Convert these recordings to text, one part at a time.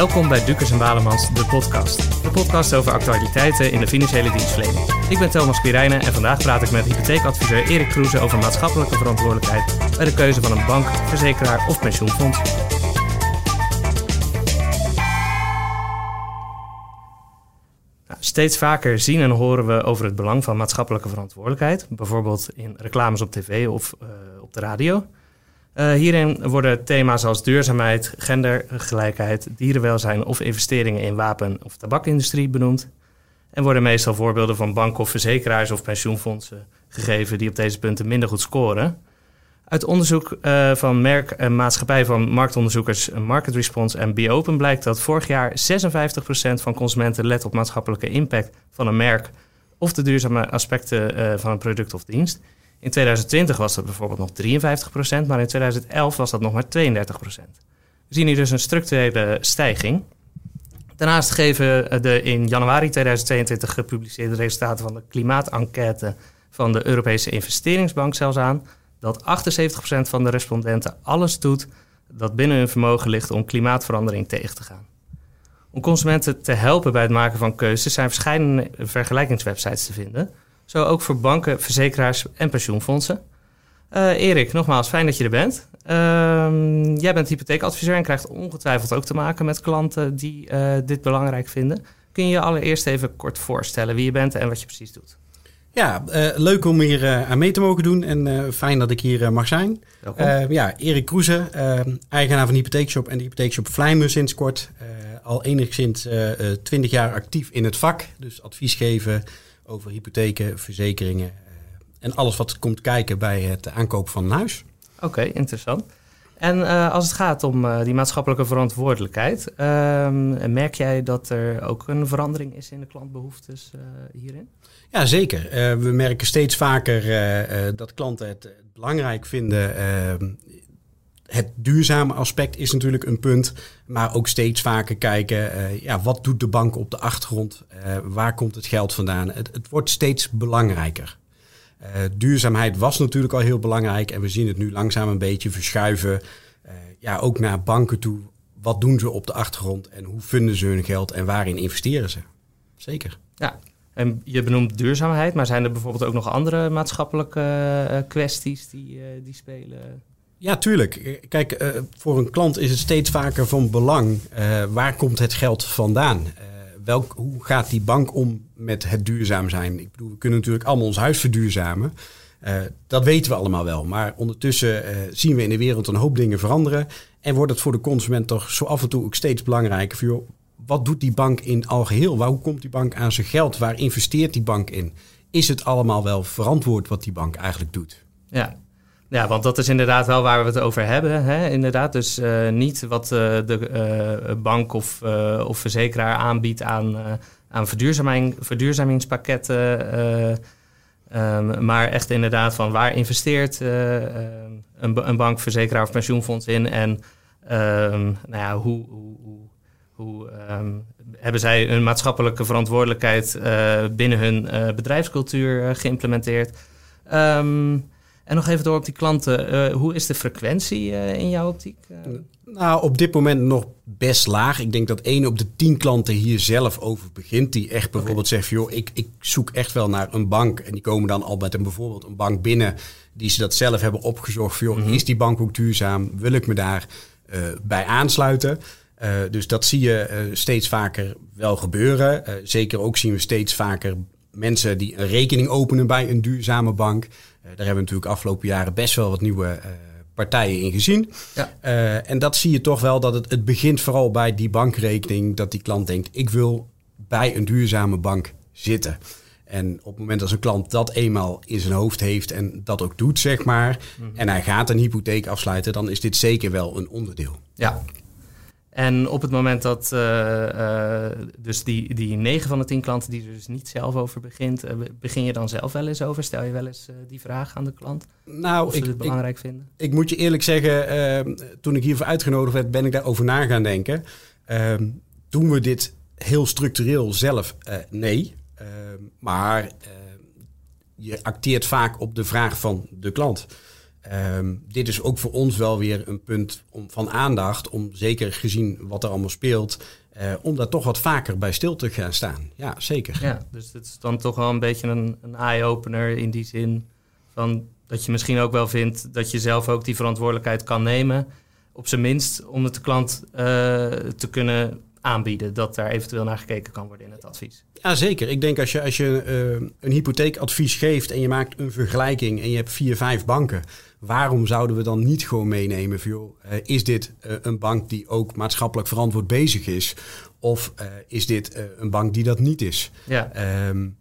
Welkom bij Dukers en Balemans, de podcast. De podcast over actualiteiten in de financiële dienstverlening. Ik ben Thomas Quirijnen en vandaag praat ik met hypotheekadviseur Erik Kroeze over maatschappelijke verantwoordelijkheid bij de keuze van een bank, verzekeraar of pensioenfonds. Nou, steeds vaker zien en horen we over het belang van maatschappelijke verantwoordelijkheid, bijvoorbeeld in reclames op tv of uh, op de radio. Uh, hierin worden thema's als duurzaamheid, gendergelijkheid, dierenwelzijn of investeringen in wapen- of tabakindustrie benoemd. En worden meestal voorbeelden van banken of verzekeraars of pensioenfondsen gegeven die op deze punten minder goed scoren. Uit onderzoek uh, van merk en maatschappij van marktonderzoekers Market Response en Biopen blijkt dat vorig jaar 56% van consumenten let op maatschappelijke impact van een merk of de duurzame aspecten van een product of dienst. In 2020 was dat bijvoorbeeld nog 53%, maar in 2011 was dat nog maar 32%. We zien hier dus een structurele stijging. Daarnaast geven de in januari 2022 gepubliceerde resultaten van de klimaatenquête van de Europese Investeringsbank zelfs aan dat 78% van de respondenten alles doet dat binnen hun vermogen ligt om klimaatverandering tegen te gaan. Om consumenten te helpen bij het maken van keuzes zijn verschillende vergelijkingswebsites te vinden. Zo ook voor banken, verzekeraars en pensioenfondsen. Uh, Erik, nogmaals, fijn dat je er bent. Uh, jij bent hypotheekadviseur en krijgt ongetwijfeld ook te maken met klanten die uh, dit belangrijk vinden. Kun je je allereerst even kort voorstellen wie je bent en wat je precies doet? Ja, uh, leuk om hier aan mee te mogen doen en fijn dat ik hier mag zijn. ja, Erik Kroeze, eigenaar van de hypotheekshop en de hypotheekshop Vlijmen sinds kort. al enigszins 20 jaar actief in het vak, dus advies geven over hypotheken, verzekeringen en alles wat komt kijken bij het aankopen van een huis. Oké, okay, interessant. En uh, als het gaat om uh, die maatschappelijke verantwoordelijkheid, uh, merk jij dat er ook een verandering is in de klantbehoeftes eh, hierin? Ja, zeker. we merken steeds vaker dat klanten het, het belangrijk vinden. Het duurzame aspect is natuurlijk een punt, maar ook steeds vaker kijken, ja, wat doet de bank op de achtergrond? waar komt het geld vandaan? Het, het wordt steeds belangrijker. Uh, duurzaamheid was natuurlijk al heel belangrijk en we zien het nu langzaam een beetje verschuiven. Ja, ook naar banken toe. Wat doen ze op de achtergrond en hoe vinden ze hun geld en waarin investeren ze? Zeker. Ja, en je benoemt duurzaamheid, maar zijn er bijvoorbeeld ook nog andere maatschappelijke kwesties die, die spelen? Ja, tuurlijk. Kijk, voor een klant is het steeds vaker van belang. waar komt het geld vandaan? welk, hoe gaat die bank om met het duurzaam zijn? Ik bedoel, we kunnen natuurlijk allemaal ons huis verduurzamen. Uh, dat weten we allemaal wel. Maar ondertussen uh, zien we in de wereld een hoop dingen veranderen. En wordt het voor de consument toch zo af en toe ook steeds belangrijker. Voor, wat doet die bank in algeheel? Waar, hoe komt die bank aan zijn geld? Waar investeert die bank in? Is het allemaal wel verantwoord wat die bank eigenlijk doet? Ja, ja, want dat is inderdaad wel waar we het over hebben. Hè? Inderdaad, dus uh, niet wat uh, de uh, bank of, of verzekeraar aanbiedt aan, aan verduurzaming, verduurzamingspakketten. Um, maar echt inderdaad van waar investeert een, een, bank, verzekeraar of pensioenfonds in. En um, nou ja, hoe, hoe, hoe, um, hebben zij hun maatschappelijke verantwoordelijkheid binnen hun bedrijfscultuur geïmplementeerd. Um, en nog even door op die klanten. Uh, hoe is de frequentie uh, in jouw optiek? Uh... Nou, op dit moment nog best laag. Ik denk dat één op de tien klanten hier zelf over begint. Die echt bijvoorbeeld okay. zegt, joh, ik, ik zoek echt wel naar een bank. En die komen dan al met een, bijvoorbeeld een bank binnen die ze dat zelf hebben opgezocht. Joh, mm -hmm. is die bank ook duurzaam? Wil ik me daar bij aansluiten? dus dat zie je steeds vaker wel gebeuren. zeker ook zien we steeds vaker mensen die een rekening openen bij een duurzame bank. Uh, daar hebben we natuurlijk afgelopen jaren best wel wat nieuwe uh, partijen in gezien. Ja. Uh, en dat zie je toch wel dat het, het begint vooral bij die bankrekening. Dat die klant denkt, ik wil bij een duurzame bank zitten. En op het moment dat een klant dat eenmaal in zijn hoofd heeft en dat ook doet, zeg maar, mm -hmm. en hij gaat een hypotheek afsluiten, dan is dit zeker wel een onderdeel. Ja, en op het moment dat uh, uh, dus die, die 9 van de 10 klanten die er dus niet zelf over begint, uh, begin je dan zelf wel eens over? Stel je wel eens die vraag aan de klant? Nou, of ze ik, het belangrijk ik, vinden? Ik moet je eerlijk zeggen, ehm, toen ik hiervoor uitgenodigd werd, ben ik daarover na gaan denken. Ehm, doen we dit heel structureel zelf? nee. Ehm, maar je acteert vaak op de vraag van de klant. Ehm, dit is ook voor ons wel weer een punt om, van aandacht, om zeker gezien wat er allemaal speelt, uh, om daar toch wat vaker bij stil te gaan staan. Ja, zeker. Ja, dus het is dan toch wel een beetje een, een eye-opener in die zin van dat je misschien ook wel vindt dat je zelf ook die verantwoordelijkheid kan nemen. Op zijn minst om het de klant uh, te kunnen aanbieden dat daar eventueel naar gekeken kan worden in het advies. Ja, zeker. Ik denk als je, als je uh, een hypotheekadvies geeft en je maakt een vergelijking en je hebt vier, vijf banken, waarom zouden we dan niet gewoon meenemen van joh, uh, is dit uh, een bank die ook maatschappelijk verantwoord bezig is? Of is dit een bank die dat niet is? Ja. Um,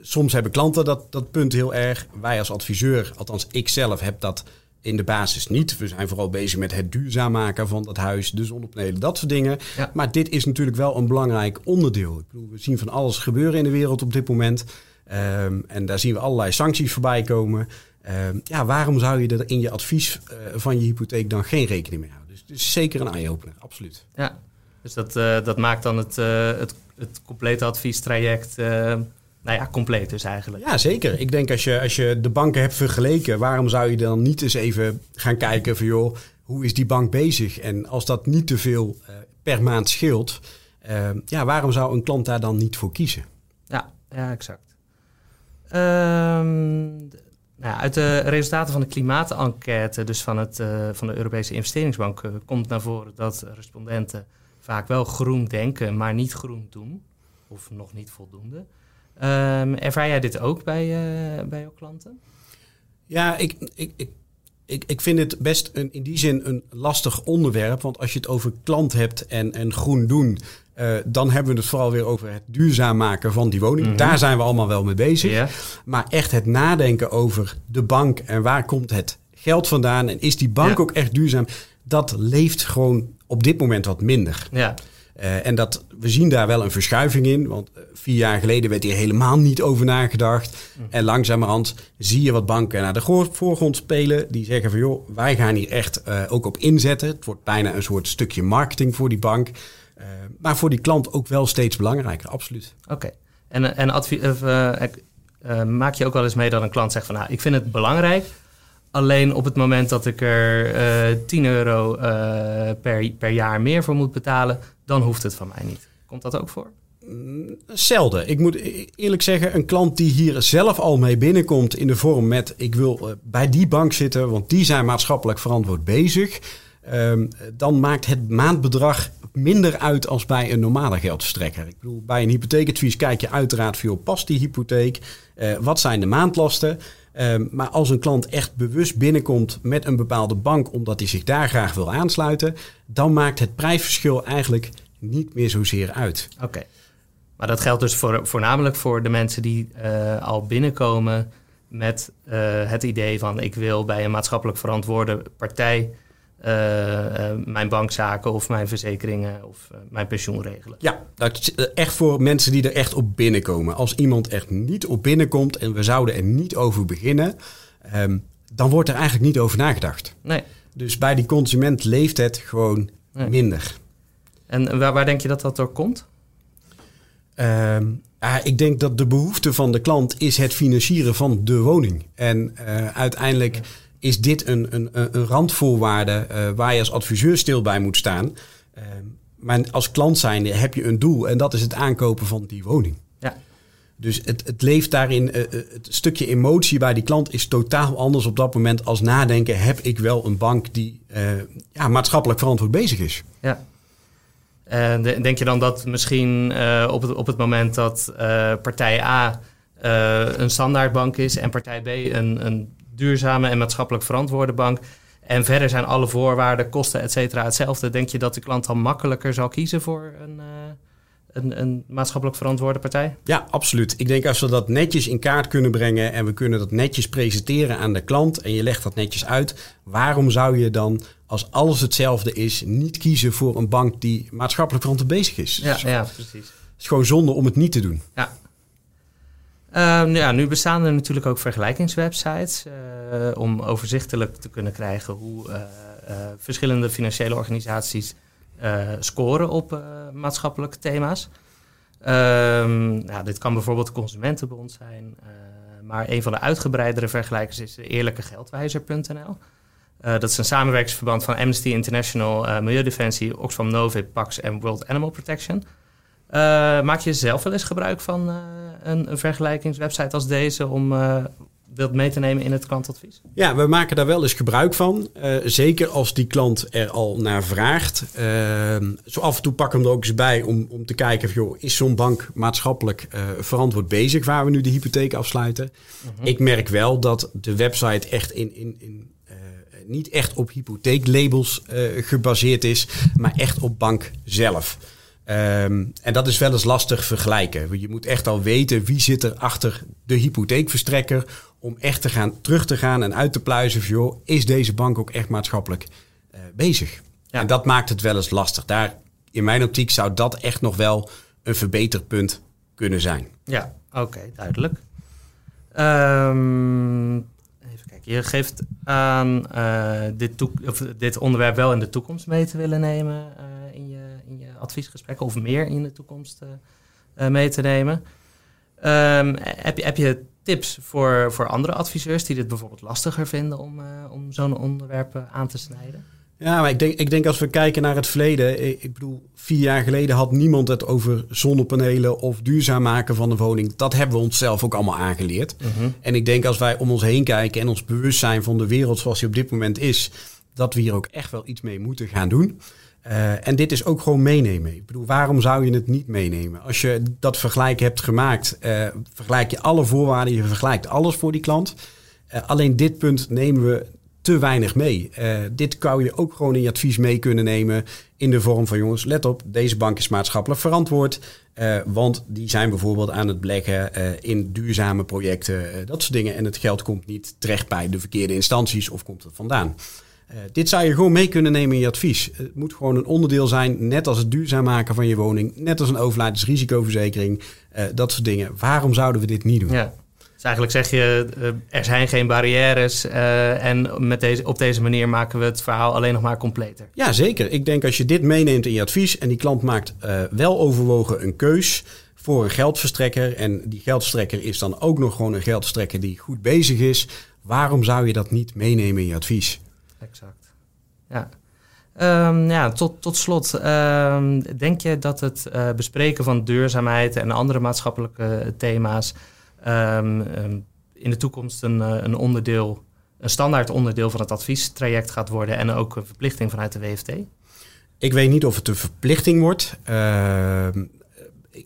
soms hebben klanten dat, dat punt heel erg. Wij als adviseur, althans ik zelf, heb dat in de basis niet. We zijn vooral bezig met het duurzaam maken van dat huis, de zonnepanelen, dat soort dingen. Ja. Maar dit is natuurlijk wel een belangrijk onderdeel. Ik bedoel, we zien van alles gebeuren in de wereld op dit moment. Um, en daar zien we allerlei sancties voorbij komen. Um, ja, waarom zou je er in je advies uh, van je hypotheek dan geen rekening mee houden? Dus het is zeker een eye-opener, absoluut. Ja, dus dat, uh, dat maakt dan het, uh, het, het complete adviestraject nou ja, compleet dus eigenlijk. Ja, zeker. Ik denk als je, als je de banken hebt vergeleken, waarom zou je dan niet eens even gaan kijken van joh, hoe is die bank bezig? En als dat niet te veel uh, per maand scheelt, uh, ja, waarom zou een klant daar dan niet voor kiezen? Ja, ja exact. Um, nou, uit de resultaten van de klimaatenquête, dus van, het, uh, van de Europese investeringsbank, komt naar voren dat respondenten vaak wel groen denken, maar niet groen doen. Of nog niet voldoende. Um, ervaar jij dit ook bij, uh, bij jouw klanten? Ja, ik, ik, ik, ik, ik vind het best een, in die zin een lastig onderwerp. Want als je het over klant hebt en, en groen doen, uh, dan hebben we het vooral weer over het duurzaam maken van die woning. Mm -hmm. Daar zijn we allemaal wel mee bezig. Maar echt het nadenken over de bank en waar komt het geld vandaan en is die bank ook echt duurzaam, dat leeft gewoon op dit moment wat minder. Ja, Uh, en dat, we zien daar wel een verschuiving in. Want uh, vier jaar geleden werd hier helemaal niet over nagedacht. Mhm. En langzamerhand zie je wat banken naar de voorgrond spelen. Die zeggen van joh, wij gaan hier echt uh, ook op inzetten. Het wordt bijna een soort stukje marketing voor die bank. maar voor die klant ook wel steeds belangrijker, absoluut. oké. Okay. En, en maak je ook wel eens mee dat een klant zegt van... nou, ik vind het belangrijk... Alleen op het moment dat ik er uh, 10 euro uh, per, per jaar meer voor moet betalen, dan hoeft het van mij niet. Komt dat ook voor? Mm, zelden. Ik moet eerlijk zeggen, een klant die hier zelf al mee binnenkomt in de vorm met ik wil uh, bij die bank zitten, want die zijn maatschappelijk verantwoord bezig. Um, dan maakt het maandbedrag minder uit als bij een normale geldverstrekker. Ik bedoel, bij een hypotheekadvies kijk je uiteraard veel past die hypotheek? Uh, wat zijn de maandlasten? Um, maar als een klant echt bewust binnenkomt met een bepaalde bank omdat hij zich daar graag wil aansluiten, dan maakt het prijsverschil eigenlijk niet meer zozeer uit. Oké. Maar dat geldt dus voor, voornamelijk voor de mensen die uh, al binnenkomen met uh, het idee van ik wil bij een maatschappelijk verantwoorde partij mijn bankzaken of mijn verzekeringen of mijn pensioen regelen. Ja, dat is echt voor mensen die er echt op binnenkomen. Als iemand echt niet op binnenkomt en we zouden er niet over beginnen, um, dan wordt er eigenlijk niet over nagedacht. Nee. Dus bij die consument leeft het gewoon nee. minder. En waar, waar, denk je dat dat door komt? Uh, ik denk dat de behoefte van de klant is het financieren van de woning. En uh, uiteindelijk. Is dit een, een, een randvoorwaarde uh, waar je als adviseur stil bij moet staan. maar als klant zijnde heb je een doel en dat is het aankopen van die woning. Ja. Dus het, het leeft daarin, uh, het stukje emotie bij die klant is totaal anders op dat moment als nadenken: heb ik wel een bank die ja, maatschappelijk verantwoord bezig is? Ja. En denk je dan dat misschien uh, op, het, op het moment dat partij A een standaardbank is en partij B een, een duurzame en maatschappelijk verantwoorde bank. En verder zijn alle voorwaarden, kosten, et cetera hetzelfde. Denk je dat de klant dan makkelijker zal kiezen voor een, een, een maatschappelijk verantwoorde partij? Ja, absoluut. Ik denk als we dat netjes in kaart kunnen brengen en we kunnen dat netjes presenteren aan de klant en je legt dat netjes uit, waarom zou je dan, als alles hetzelfde is, niet kiezen voor een bank die maatschappelijk verantwoord bezig is? Ja, ja precies. Het is gewoon zonde om het niet te doen. Ja. Um, ja, nu bestaan er natuurlijk ook vergelijkingswebsites uh, om overzichtelijk te kunnen krijgen hoe uh, uh, verschillende financiële organisaties scoren op maatschappelijke thema's. Nou, dit kan bijvoorbeeld de Consumentenbond zijn, maar een van de uitgebreidere vergelijkers is eerlijkegeldwijzer.nl. Uh, dat is een samenwerkingsverband van Amnesty International, Milieudefensie, Oxfam Novib, Pax en World Animal Protection. Maak je zelf wel eens gebruik van een, een, vergelijkingswebsite als deze om wilt mee te nemen in het klantadvies? Ja, we maken daar wel eens gebruik van. Uh, zeker als die klant er al naar vraagt. Uh, zo af en toe pak hem er ook eens bij om, om te kijken... Of, joh, is zo'n bank maatschappelijk uh, verantwoord bezig... waar we nu de hypotheek afsluiten? Mhm. Ik merk wel dat de website echt in... in, in niet echt op hypotheeklabels gebaseerd is... maar echt op bank zelf. Um, en dat is wel eens lastig vergelijken. Je moet echt al weten wie zit er achter de hypotheekverstrekker om echt te gaan, terug te gaan en uit te pluizen van, joh, is deze bank ook echt maatschappelijk uh, bezig? Ja. En dat maakt het wel eens lastig. Daar, in mijn optiek zou dat echt nog wel een verbeterpunt kunnen zijn. Ja, oké, duidelijk. Um, even kijken, je geeft aan uh, dit, of dit, onderwerp wel in de toekomst mee te willen nemen uh, in, adviesgesprekken of meer in de toekomst mee te nemen. Um, heb, je, heb je tips voor, voor andere adviseurs die dit bijvoorbeeld lastiger vinden om, uh, om zo'n onderwerp eh, aan te snijden? Ja, maar ik denk, ik denk als we kijken naar het verleden. Ik bedoel, vier jaar geleden had niemand het over zonnepanelen of duurzaam maken van een woning. Dat hebben we onszelf ook allemaal aangeleerd. Mhm. En ik denk als wij om ons heen kijken en ons bewust zijn van de wereld zoals die op dit moment is, dat we hier ook echt wel iets mee moeten gaan doen. Uh, en dit is ook gewoon meenemen. Ik bedoel, waarom zou je het niet meenemen? Als je dat vergelijk hebt gemaakt, uh, vergelijk je alle voorwaarden, je vergelijkt alles voor die klant. Uh, alleen dit punt nemen we te weinig mee. dit zou je ook gewoon in je advies mee kunnen nemen in de vorm van jongens, let op, deze bank is maatschappelijk verantwoord. want die zijn bijvoorbeeld aan het beleggen in duurzame projecten, dat soort dingen. En het geld komt niet terecht bij de verkeerde instanties of komt het vandaan. Uh, dit zou je gewoon mee kunnen nemen in je advies. Het moet gewoon een onderdeel zijn, net als het duurzaam maken van je woning, net als een overlijdensrisicoverzekering, uh, dat soort dingen. Waarom zouden we dit niet doen? Ja. Dus eigenlijk zeg je, uh, er zijn geen barrières en met deze, op deze manier maken we het verhaal alleen nog maar completer. Ja, zeker. Ik denk als je dit meeneemt in je advies en die klant maakt wel overwogen een keus voor een geldverstrekker en die geldverstrekker is dan ook nog gewoon een geldverstrekker die goed bezig is, waarom zou je dat niet meenemen in je advies? Exact. Ja. Um, ja, tot, tot slot, um, denk je dat het uh, bespreken van duurzaamheid en andere maatschappelijke thema's um, in de toekomst een, uh, een onderdeel, een standaard onderdeel van het adviestraject gaat worden en ook een verplichting vanuit de WFT? Ik weet niet of het een verplichting wordt.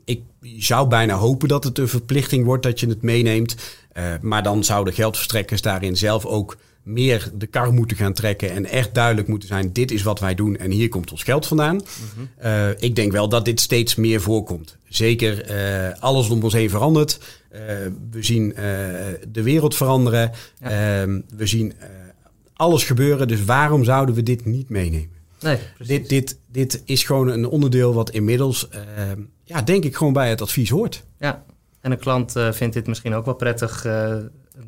ik zou bijna hopen dat het een verplichting wordt dat je het meeneemt. Uh, maar dan zouden geldverstrekkers daarin zelf ook meer de kar moeten gaan trekken en echt duidelijk moeten zijn: dit is wat wij doen en hier komt ons geld vandaan. Mhm. uh, ik denk wel dat dit steeds meer voorkomt. Zeker uh, alles om ons heen verandert. Uh, we zien de wereld veranderen. Ehm, we zien alles gebeuren. Dus waarom zouden we dit niet meenemen? Nee, dit, dit, dit is gewoon een onderdeel wat inmiddels, ehm, ja, denk ik, gewoon bij het advies hoort. Ja, en een klant vindt dit misschien ook wel prettig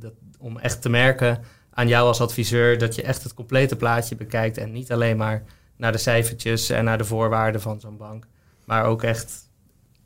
dat, om echt te merken aan jou als adviseur dat je echt het complete plaatje bekijkt en niet alleen maar naar de cijfertjes en naar de voorwaarden van zo'n bank, maar ook echt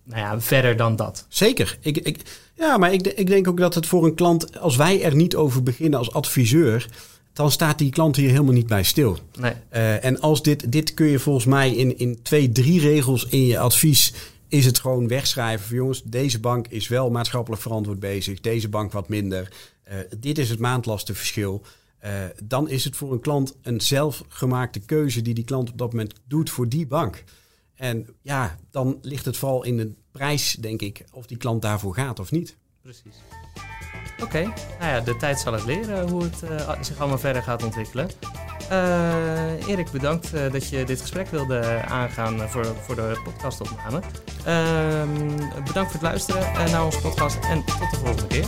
nou ja, verder dan dat. Zeker. Ik, ik, ja, maar ik, ik denk ook dat het voor een klant, als wij er niet over beginnen als adviseur, dan staat die klant hier helemaal niet bij stil. Nee. Uh, en als dit, dit kun je volgens mij in, in twee, drie regels in je advies is het gewoon wegschrijven van jongens, deze bank is wel maatschappelijk verantwoord bezig, deze bank wat minder. Uh, dit is het maandlastenverschil. Uh, dan is het voor een klant een zelfgemaakte keuze die die klant op dat moment doet voor die bank. En ja, dan ligt het vooral in de prijs, denk ik, of die klant daarvoor gaat of niet. Precies. Oké, nou ja, de tijd zal het leren hoe het uh, zich allemaal verder gaat ontwikkelen. Uh, Erik, bedankt dat je dit gesprek wilde aangaan voor, voor de podcastopname. Ehm, bedankt voor het luisteren naar onze podcast en tot de volgende keer.